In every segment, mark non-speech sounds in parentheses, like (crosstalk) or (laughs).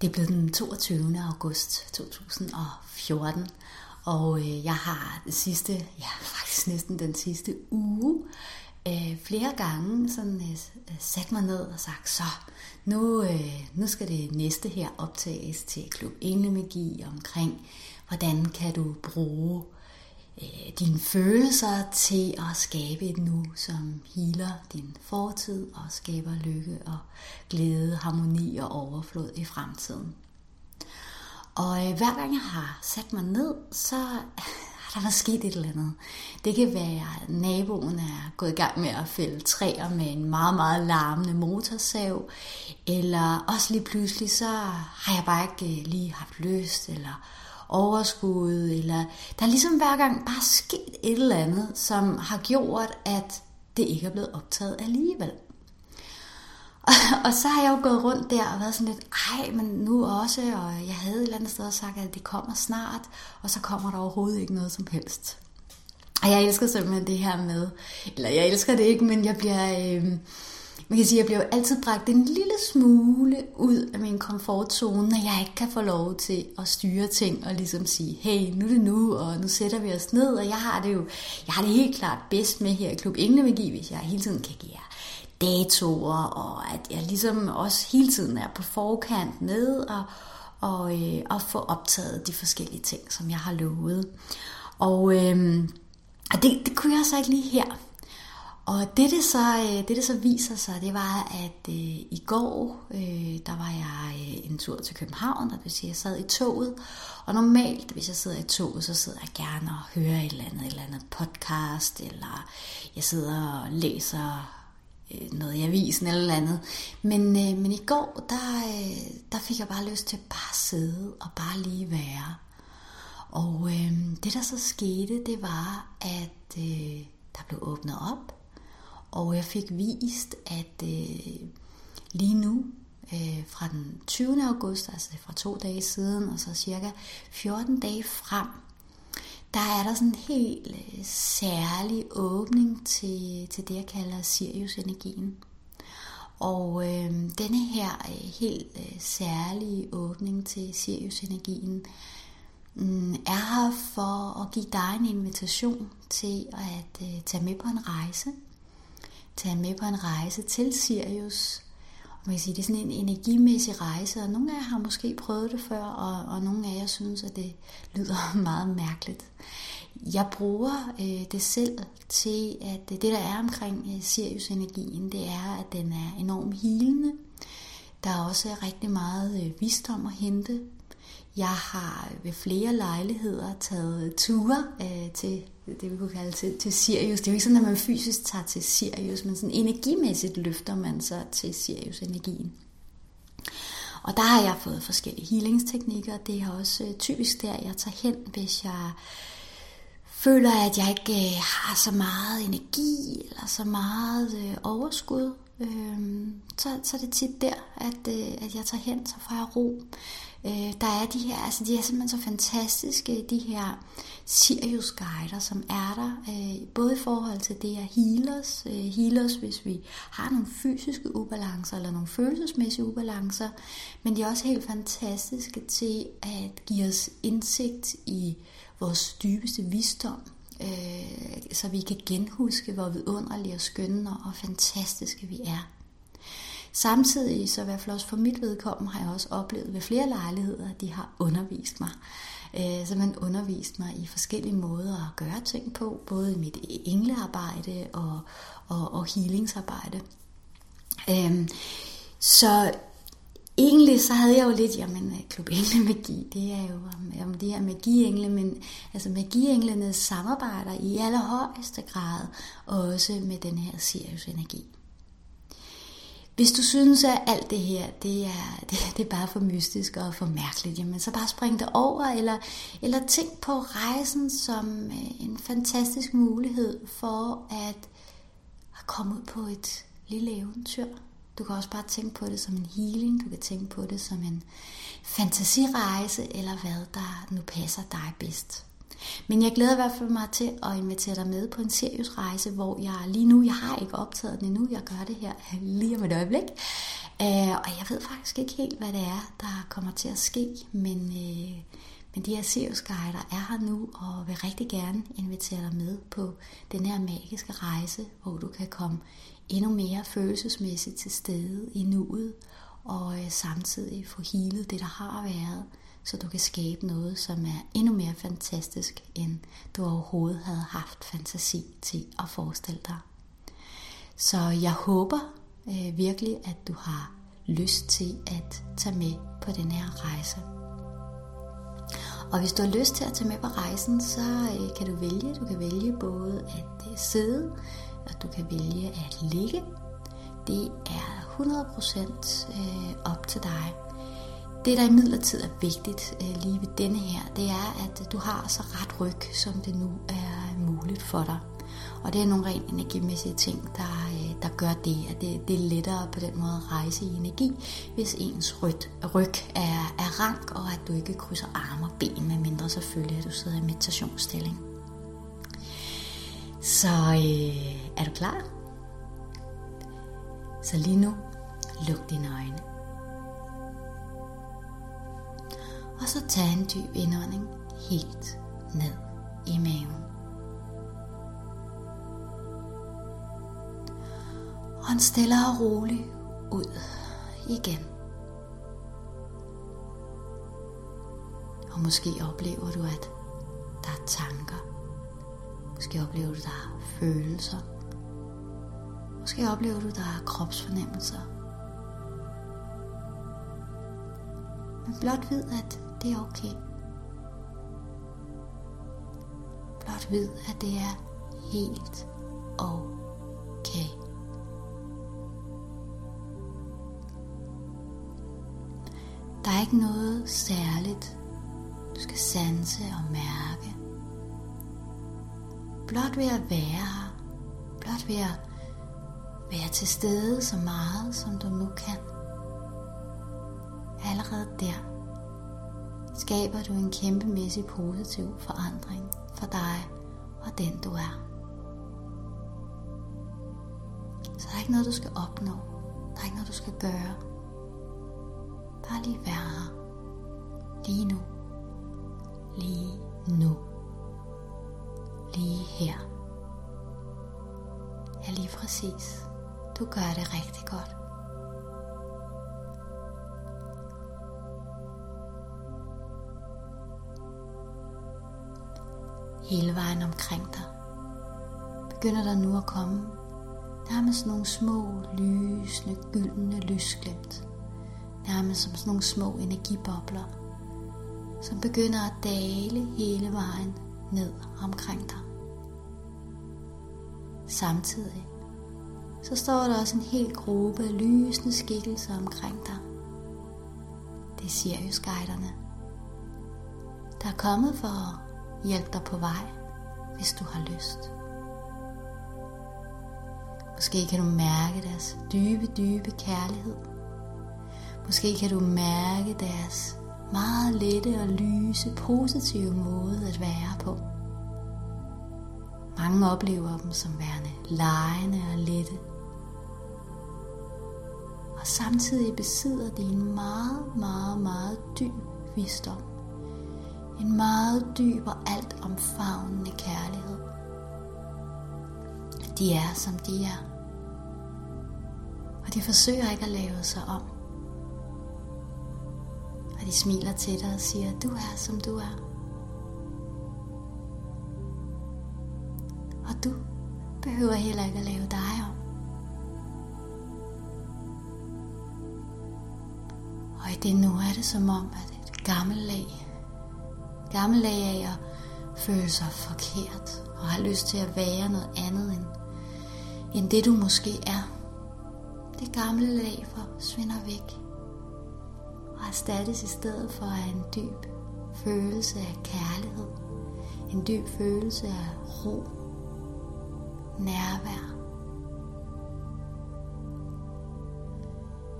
Det er blevet den 22. august 2014, og øh, jeg har det sidste, ja faktisk næsten den sidste uge, øh, flere gange sådan øh, øh, sat mig ned og sagt, så nu, øh, nu skal det næste her optages til Klub Englemagi omkring, hvordan kan du bruge øh, dine følelser til at skabe et nu, som healer din fortid og skaber lykke og glæde, harmoni og overflod i fremtiden. Og øh, hver gang jeg har sat mig ned, så (laughs) har der været sket et eller andet. Det kan være, at naboen er gået i gang med at fælde træer med en meget, meget larmende motorsav, eller også lige pludselig, så har jeg bare ikke øh, lige haft lyst, eller overskud, eller der er ligesom hver gang bare sket et eller andet, som har gjort, at det ikke er blevet optaget alligevel. Og, (laughs) og så har jeg jo gået rundt der og været sådan lidt, ej, men nu også, og jeg havde et eller andet sted sagt, at det kommer snart, og så kommer der overhovedet ikke noget som helst. Og jeg elsker simpelthen det her med, eller jeg elsker det ikke, men jeg bliver, øh, man kan sige, jeg bliver jo altid bragt en lille smule ud af min komfortzone, når jeg ikke kan få lov til at styre ting og ligesom sige, hey, nu er det nu, og nu sætter vi os ned, og jeg har det jo, jeg har det helt klart bedst med her i Klub Englemagi, hvis jeg hele tiden kan give jer datoer, og at jeg ligesom også hele tiden er på forkant med og, og, øh, og få optaget de forskellige ting, som jeg har lovet. Og, øh, og det, det kunne jeg så ikke lige her. Og det det, så, øh, det, det så viser sig, det var, at øh, i går, øh, der var jeg øh, en tur til København, og det vil sige, jeg sad i toget. Og normalt, hvis jeg sidder i toget, så sidder jeg gerne og hører et eller andet, et eller andet podcast, eller jeg sidder og læser øh, noget i avisen eller andet. Men, øh, men i går, der, øh, der fik jeg bare lyst til bare at sidde og bare lige være. Og øh, det der så skete, det var, at øh, der blev åbnet op, og jeg fik vist, at øh, lige nu, øh, fra den 20. august, altså fra to dage siden, og så cirka 14 dage frem, der er der sådan en helt øh, særlig åbning til, til det, jeg kalder Sirius-energien. Og øh, denne her øh, helt øh, særlige åbning til Sirius-energien øh, er her for at give dig en invitation til at øh, tage med på en rejse. Tage med på en rejse til Sirius, man kan sige, det er sådan en energimæssig rejse, og nogle af jer har måske prøvet det før, og, og nogle af jer synes, at det lyder (laughs) meget mærkeligt. Jeg bruger øh, det selv til, at det der er omkring øh, Sirius-energien, det er, at den er enormt hilende. Der er også rigtig meget øh, visdom at hente. Jeg har ved flere lejligheder taget ture øh, til det, vi kunne kalde til, til Sirius. Det er jo ikke sådan, at man fysisk tager til Sirius, men sådan energimæssigt løfter man sig til Sirius-energien. Og der har jeg fået forskellige healingsteknikker. Det er også øh, typisk der, jeg tager hen, hvis jeg føler, at jeg ikke øh, har så meget energi eller så meget øh, overskud. Øhm, så, så er det tit der, at, øh, at jeg tager hen, så får jeg ro. Øh, der er de her, altså de er simpelthen så fantastiske, de her Sirius guider, som er der, øh, både i forhold til det her healers, øh, healers, hvis vi har nogle fysiske ubalancer, eller nogle følelsesmæssige ubalancer, men de er også helt fantastiske til at give os indsigt i vores dybeste visdom, øh, så vi kan genhuske, hvor vidunderlige og skønne og fantastiske vi er. Samtidig, så i hvert fald også for mit vedkommende, har jeg også oplevet ved flere lejligheder, at de har undervist mig. Øh, så man undervist mig i forskellige måder at gøre ting på, både i mit englearbejde og, og, og healingsarbejde. Øh, så egentlig så havde jeg jo lidt, jamen øh, Klub Engle Magi, det er jo om de her magiengle, men altså magienglene samarbejder i allerhøjeste grad også med den her Sirius energi. Hvis du synes, at alt det her, det er, (laughs) det, det er bare for mystisk og for mærkeligt, jamen så bare spring det over, eller, eller tænk på rejsen som øh, en fantastisk mulighed for at komme ud på et lille eventyr. Du kan også bare tænke på det som en healing, du kan tænke på det som en fantasirejse, eller hvad der nu passer dig bedst. Men jeg glæder i hvert fald mig til at invitere dig med på en seriøs rejse, hvor jeg lige nu, jeg har ikke optaget den endnu, jeg gør det her (laughs) lige om et øjeblik, øh, og jeg ved faktisk ikke helt, hvad det er, der kommer til at ske, men, øh, men de her Sirius Guider er her nu, og vil rigtig gerne invitere dig med på den her magiske rejse, hvor du kan komme endnu mere følelsesmæssigt til stede i nuet, og øh, samtidig få healet det, der har været, så du kan skabe noget, som er endnu mere fantastisk, end du overhovedet havde haft fantasi til at forestille dig. Så jeg håber øh, virkelig, at du har lyst til at tage med på den her rejse. Og hvis du har lyst til at tage med på rejsen, så øh, kan du vælge. Du kan vælge både at øh, sidde, og du kan vælge at ligge. Det er 100% øh, op til dig. Det, der imidlertid er vigtigt øh, lige ved denne her, det er, at du har så ret ryg, som det nu er muligt for dig. Og det er nogle rent energimæssige ting, der, øh, der gør det, at det, det er lettere på den måde at rejse i energi, hvis ens ryg, ryg er, er rank, og at du ikke krydser arme og ben, med mindre selvfølgelig, at du sidder i meditationsstilling. Så øh, er du klar? Så lige nu, luk dine øjne. Og så tag en dyb indånding helt ned i maven. Og en stille og rolig ud igen. Og måske oplever du, at der er tanker. Måske oplever du, at der er følelser. Måske oplever du, at der er kropsfornemmelser. Men blot ved, at det er okay. Blot vid, at det er helt okay. Der er ikke noget særligt, du skal sanse og mærke. Blot ved at være her, blot ved at være til stede så meget, som du nu kan. Allerede der skaber du en kæmpemæssig positiv forandring for dig og den du er. Så der er ikke noget du skal opnå. Der er ikke noget du skal gøre. Bare lige være her. Lige nu. Lige nu. Lige her. Ja, lige præcis. Du gør det rigtig godt. Hele vejen omkring dig, begynder der nu at komme nærmest nogle små, lysende, gyldne lysglimt. Nærmest som sådan nogle små energibobler, som begynder at dale hele vejen ned omkring dig. Samtidig så står der også en hel gruppe af lysende skikkelser omkring dig. Det er Sirius-guiderne, der er kommet for hjælpe dig på vej, hvis du har lyst. Måske kan du mærke deres dybe, dybe kærlighed. Måske kan du mærke deres meget lette og lyse, positive måde at være på. Mange oplever dem som værende lejende og lette. Og samtidig besidder de en meget, meget, meget dyb visdom. En meget dyb og alt omfavnende kærlighed. De er, som de er. Og de forsøger ikke at lave sig om. Og de smiler til dig og siger, du er, som du er. Og du behøver heller ikke at lave dig om. Og i det nu er det som om, at et gammelt lag gammel af at føle sig forkert og har lyst til at være noget andet end, end det du måske er. Det gamle lag forsvinder væk og erstattes i stedet for af en dyb følelse af kærlighed, en dyb følelse af ro, nærvær.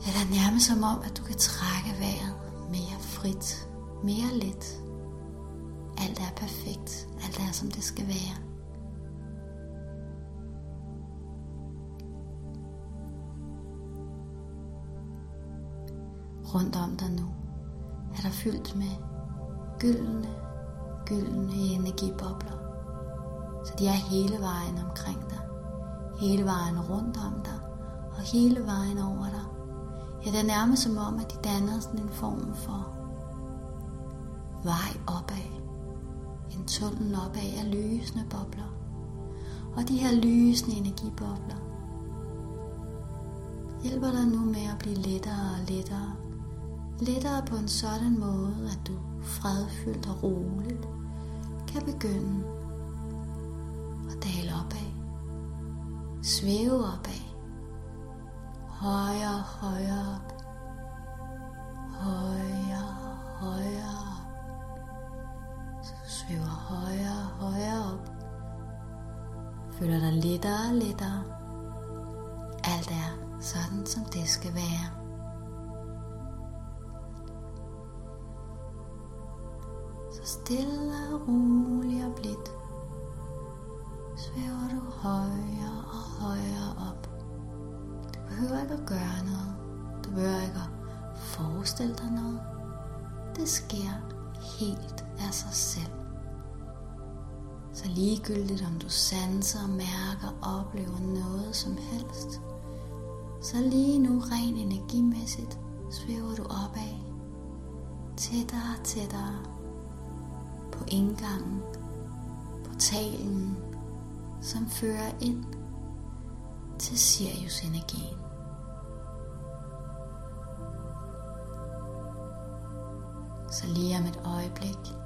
Eller nærmest som om, at du kan trække vejret mere frit, mere let alt er perfekt. Alt er, som det skal være. rundt om dig nu er der fyldt med gyldne, gyldne energibobler. Så de er hele vejen omkring dig, hele vejen rundt om dig og hele vejen over dig. Ja, det er nærmest som om, at de danner sådan en form for vej opad. En tunnel opad af lysende bobler. Og de her lysende energibobler hjælper dig nu med at blive lettere og lettere. Lettere på en sådan måde, at du fredfyldt og roligt kan begynde at dale opad. Svæve opad. Højere højere op. Højere højere. Flyver højere og højere op. Føler dig lettere og lettere. Alt er sådan, som det skal være. Så stille og roligt og blidt svæver du højere og højere op. Du behøver ikke at gøre noget. Du behøver ikke at forestille dig noget. Det sker helt af sig selv. Så ligegyldigt om du sanser, mærker, oplever noget som helst, så lige nu ren energimæssigt svæver du opad, tættere og tættere. På indgangen, portalen, som fører ind til Sirius-energien. Så lige om et øjeblik,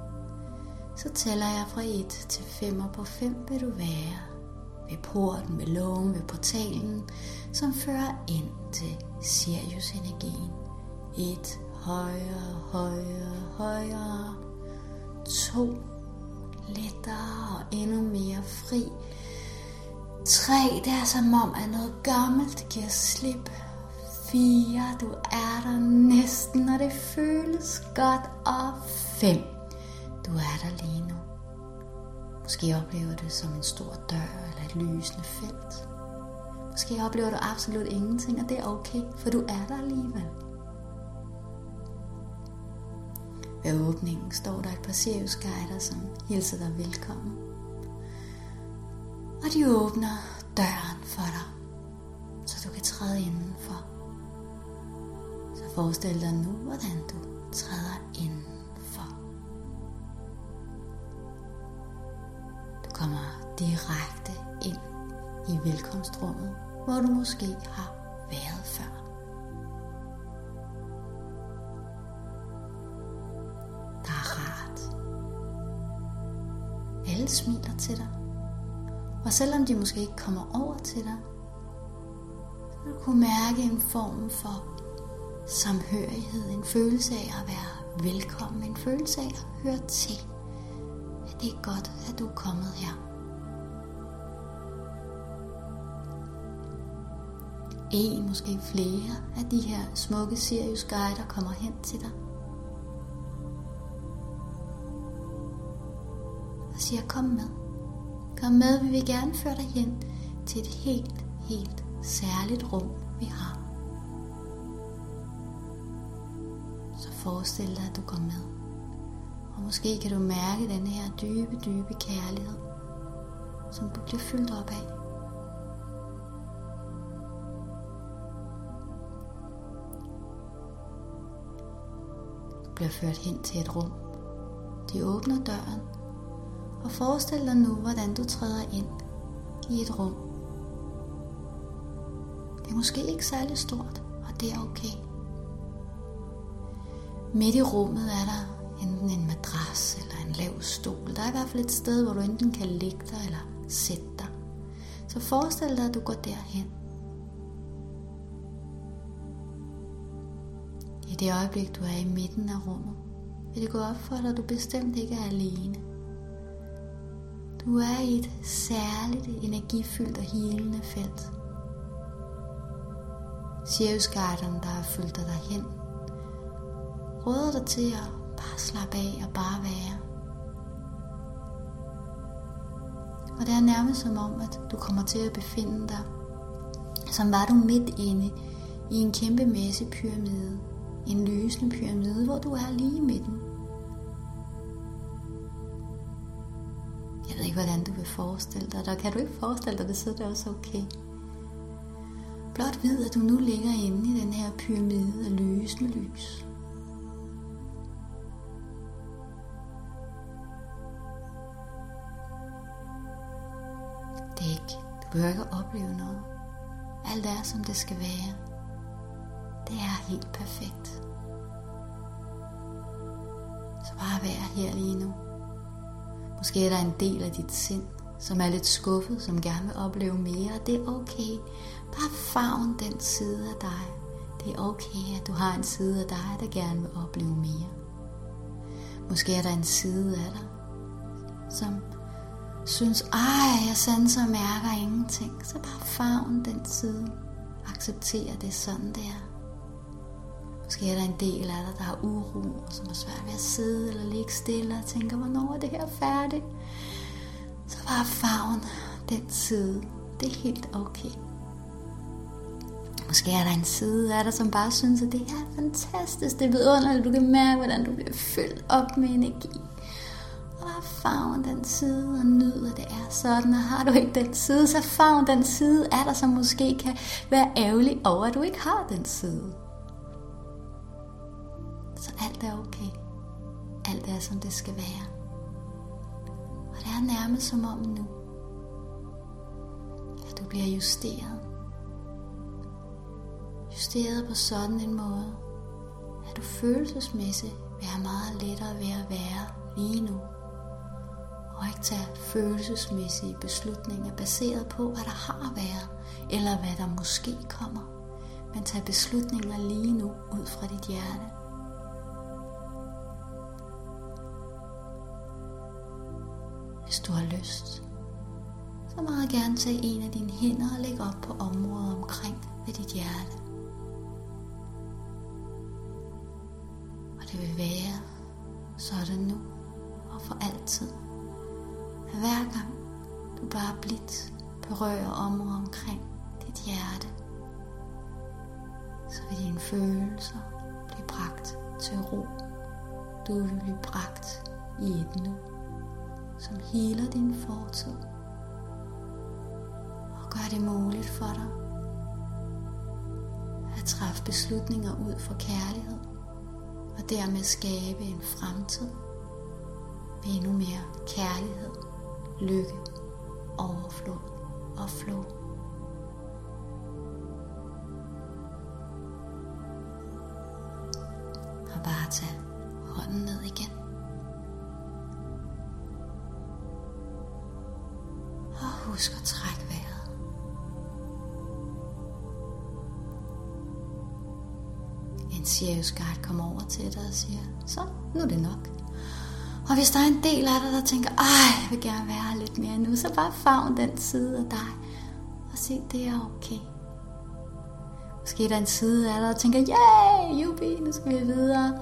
så tæller jeg fra 1 til 5, og på 5 vil du være ved porten, ved lågen, ved portalen, som fører ind til Sirius-energien. Et højere, højere, højere. To lettere og endnu mere fri. Tre, det er som om, at noget gammelt giver slip. Fire, du er der næsten, og det føles godt. Og fem, du er der lige nu. Måske oplever du det som en stor dør eller et lysende felt. Måske oplever du absolut ingenting, og det er okay, for du er der alligevel. Ved åbningen står der et par Sirius guider, som hilser dig velkommen. Og de åbner døren for dig, så du kan træde indenfor. Så forestil dig nu, hvordan du træder indenfor. Kommer direkte ind i velkomstrummet, hvor du måske har været før. Der er rart. Alle smiler til dig. Og selvom de måske ikke kommer over til dig, så vil du kunne mærke en form for samhørighed, en følelse af at være velkommen, en følelse af at høre til. Det er godt, at du er kommet her. En, måske flere af de her smukke Sirius guider kommer hen til dig. Og siger, kom med. Kom med, vi vil gerne føre dig hen til et helt, helt særligt rum, vi har. Så forestil dig, at du går med. Måske kan du mærke den her dybe, dybe kærlighed, som du bliver fyldt op af. Du bliver ført hen til et rum. De åbner døren, og forestil dig nu, hvordan du træder ind i et rum. Det er måske ikke særlig stort, og det er okay. Midt i rummet er der enten en madras eller en lav stol. Der er i hvert fald et sted, hvor du enten kan ligge dig eller sætte dig. Så forestil dig, at du går derhen. I det øjeblik, du er i midten af rummet, vil det gå op for dig, at du bestemt ikke er alene. Du er i et særligt energifyldt og helende felt. Sjævsguiderne, der har fyldt dig derhen, råder dig til at bare slappe af og bare være. Og det er nærmest som om, at du kommer til at befinde dig, som var du midt inde i en kæmpemæssig pyramide. En lysende pyramide, hvor du er lige i midten. Jeg ved ikke, hvordan du vil forestille dig det, kan du ikke forestille dig det, så er det også okay. Blot vid, at du nu ligger inde i den her pyramide af lysende lys. Behøver ikke at opleve noget. Alt er, som det skal være. Det er helt perfekt. Så bare vær her lige nu. Måske er der en del af dit sind, som er lidt skuffet, som gerne vil opleve mere, og det er okay. Bare favn den side af dig. Det er okay, at du har en side af dig, der gerne vil opleve mere. Måske er der en side af dig, som synes, ej, jeg sanser og mærker ingenting. Så bare favn den side. Accepter det sådan, det er. Måske er der en del af dig, der har uro, og som er svært ved at sidde eller ligge stille og tænker, hvornår er det her færdigt? Så bare favn den side. Det er helt okay. Måske er der en side af dig, som bare synes, at det er fantastisk, det er vidunderligt, du kan mærke, hvordan du bliver fyldt op med energi. Og bare favn den side og nyd, at det er sådan, og har du ikke den side, så favn den side er der, som måske kan være ærgerlig over, at du ikke har den side. Så alt er okay. Alt er, som det skal være. Og det er nærmest som om nu, at du bliver justeret. Justeret på sådan en måde, at du følelsesmæssigt vil have meget lettere ved at være lige nu. Og ikke tage følelsesmæssige beslutninger baseret på, hvad der har været, eller hvad der måske kommer. Men tage beslutninger lige nu ud fra dit hjerte. Hvis du har lyst, så meget gerne tage en af dine hænder og lægge op på området omkring ved dit hjerte. Og det vil være sådan nu og for altid. At hver gang du bare blidt berører området omkring dit hjerte, så vil dine følelser blive bragt til ro. Du vil blive bragt i et nu som heler din fortid og gør det muligt for dig at træffe beslutninger ud for kærlighed og dermed skabe en fremtid med endnu mere kærlighed, lykke, overflod og flow. Og bare tag hånden ned igen. Og husk at trække vejret. En Sirius kommer over til dig og siger, så nu er det nok. Og hvis der er en del af dig, der tænker, ej, jeg vil gerne være lidt mere nu, så bare favn den side af dig og se, det er okay. Måske er der en side af dig, der tænker, yeah, jubi, nu skal vi videre.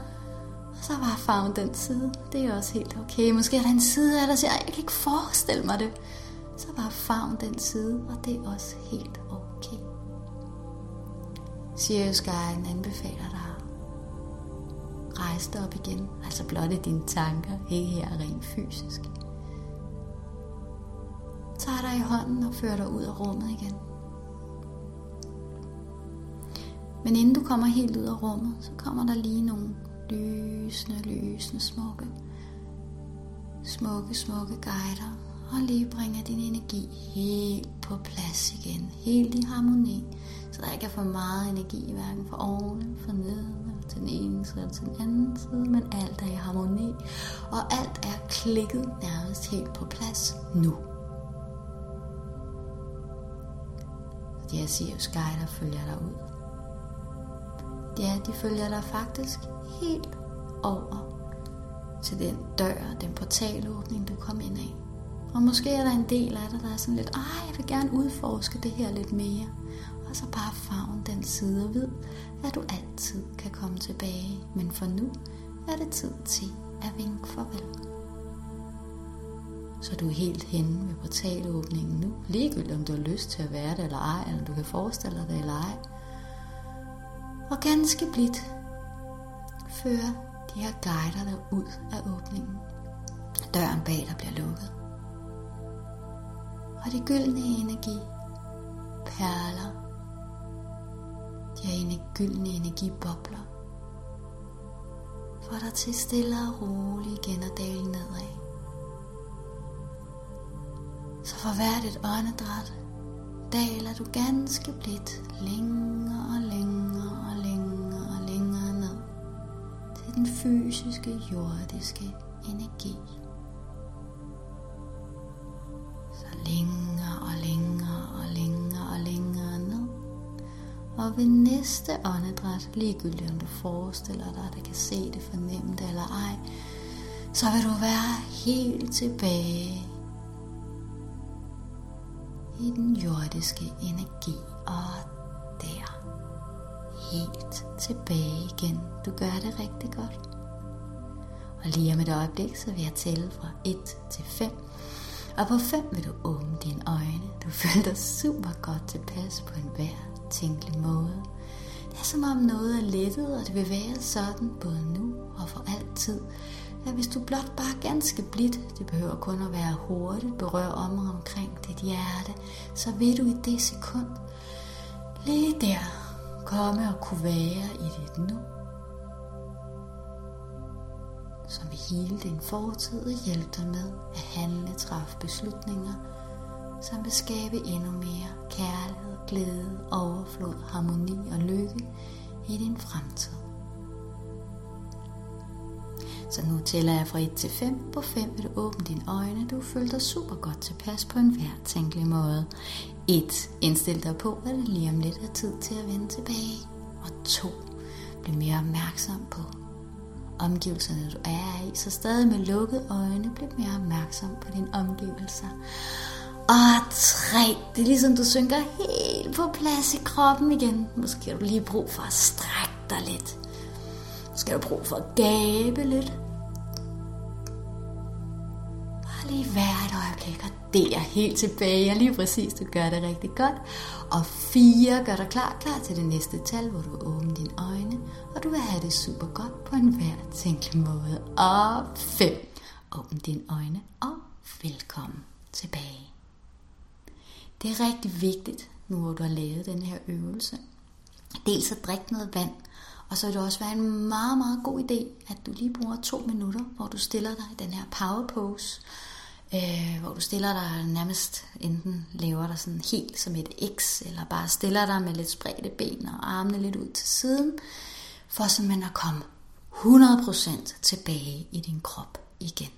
Og så bare favn den side. Det er også helt okay. Måske er der en side af dig, der siger, jeg kan ikke forestille mig det så bare favn den side, og det er også helt okay. Sirius Guiden anbefaler dig at rejse dig op igen, altså blotte dine tanker, ikke her rent fysisk. Tag dig i hånden og fører dig ud af rummet igen. Men inden du kommer helt ud af rummet, så kommer der lige nogle lysende, lysende, smukke, smukke, smukke guider, og lige bringer din energi helt på plads igen, helt i harmoni, så der ikke er for meget energi, hverken for oven for neden, til den ene side og til den anden side, men alt er i harmoni, og alt er klikket nærmest helt på plads nu. De her Sirius guider følger dig ud. Ja, de følger dig faktisk helt over til den dør, den portalåbning, du kom ind af. Og måske er der en del af dig, der er sådan lidt, ej, jeg vil gerne udforske det her lidt mere. Og så bare farven den side og ved, at du altid kan komme tilbage. Men for nu er det tid til at vinke farvel. Så du er helt henne ved portalåbningen nu. Ligegyldigt om du har lyst til at være det eller ej, eller du kan forestille dig det eller ej. Og ganske blidt fører de her guider dig ud af åbningen. Døren bag dig bliver lukket. Og de gyldne energi, perler, de her gyldne energibobler, får dig til stille og roligt igen at dale nedad. Så for hvert et åndedræt daler du ganske blidt længere og længere og længere og længere ned til den fysiske jordiske energi. Og ved næste åndedræt, ligegyldigt om du forestiller dig, at du kan se det, fornemme det eller ej, så vil du være helt tilbage i den jordiske energi og der. Helt tilbage igen. Du gør det rigtig godt. Og lige om et øjeblik, så vil jeg tælle fra 1 til 5. Og på 5 vil du åbne dine øjne. Du føler dig super godt tilpas på en hver tænkelig måde. Det er som om noget er lettet, og det vil være sådan både nu og for altid at hvis du blot bare ganske blidt, det behøver kun at være hurtigt, berør om omkring dit hjerte, så vil du i det sekund lige der komme og kunne være i dit nu. Som vil hele din fortid og hjælpe dig med at handle, træffe beslutninger, som vil skabe endnu mere kærlighed, glæde, overflod, harmoni og lykke i din fremtid. Så nu tæller jeg fra 1 til 5. På 5 vil du åbne dine øjne. Du føler dig super godt tilpas på en hver tænkelig måde. 1. Indstil dig på, at det lige om lidt er tid til at vende tilbage. Og 2. Bliv mere opmærksom på omgivelserne, du er i. Så stadig med lukkede øjne, bliv mere opmærksom på dine omgivelser. Ah, og 3. Det er ligesom du synker helt på plads i kroppen igen. Måske har du lige brug for at strække dig lidt. Måske har du brug for at gabe lidt lige være et øjeblik, og det er helt tilbage. Og lige præcis, du gør det rigtig godt. Og fire gør dig klar, klar til det næste tal, hvor du åbner dine øjne, og du vil have det super godt på en hver tænkelig måde. Og fem. Åbn dine øjne, og velkommen tilbage. Det er rigtig vigtigt, nu hvor du har lavet den her øvelse. Dels at drikke noget vand, og så vil det også være en meget, meget god idé, at du lige bruger to minutter, hvor du stiller dig i den her power pose, øh, hvor du stiller dig nærmest enten laver dig sådan helt som et X, eller bare stiller dig med lidt spredte ben og armene lidt ud til siden, for simpelthen at komme 100% tilbage i din krop igen.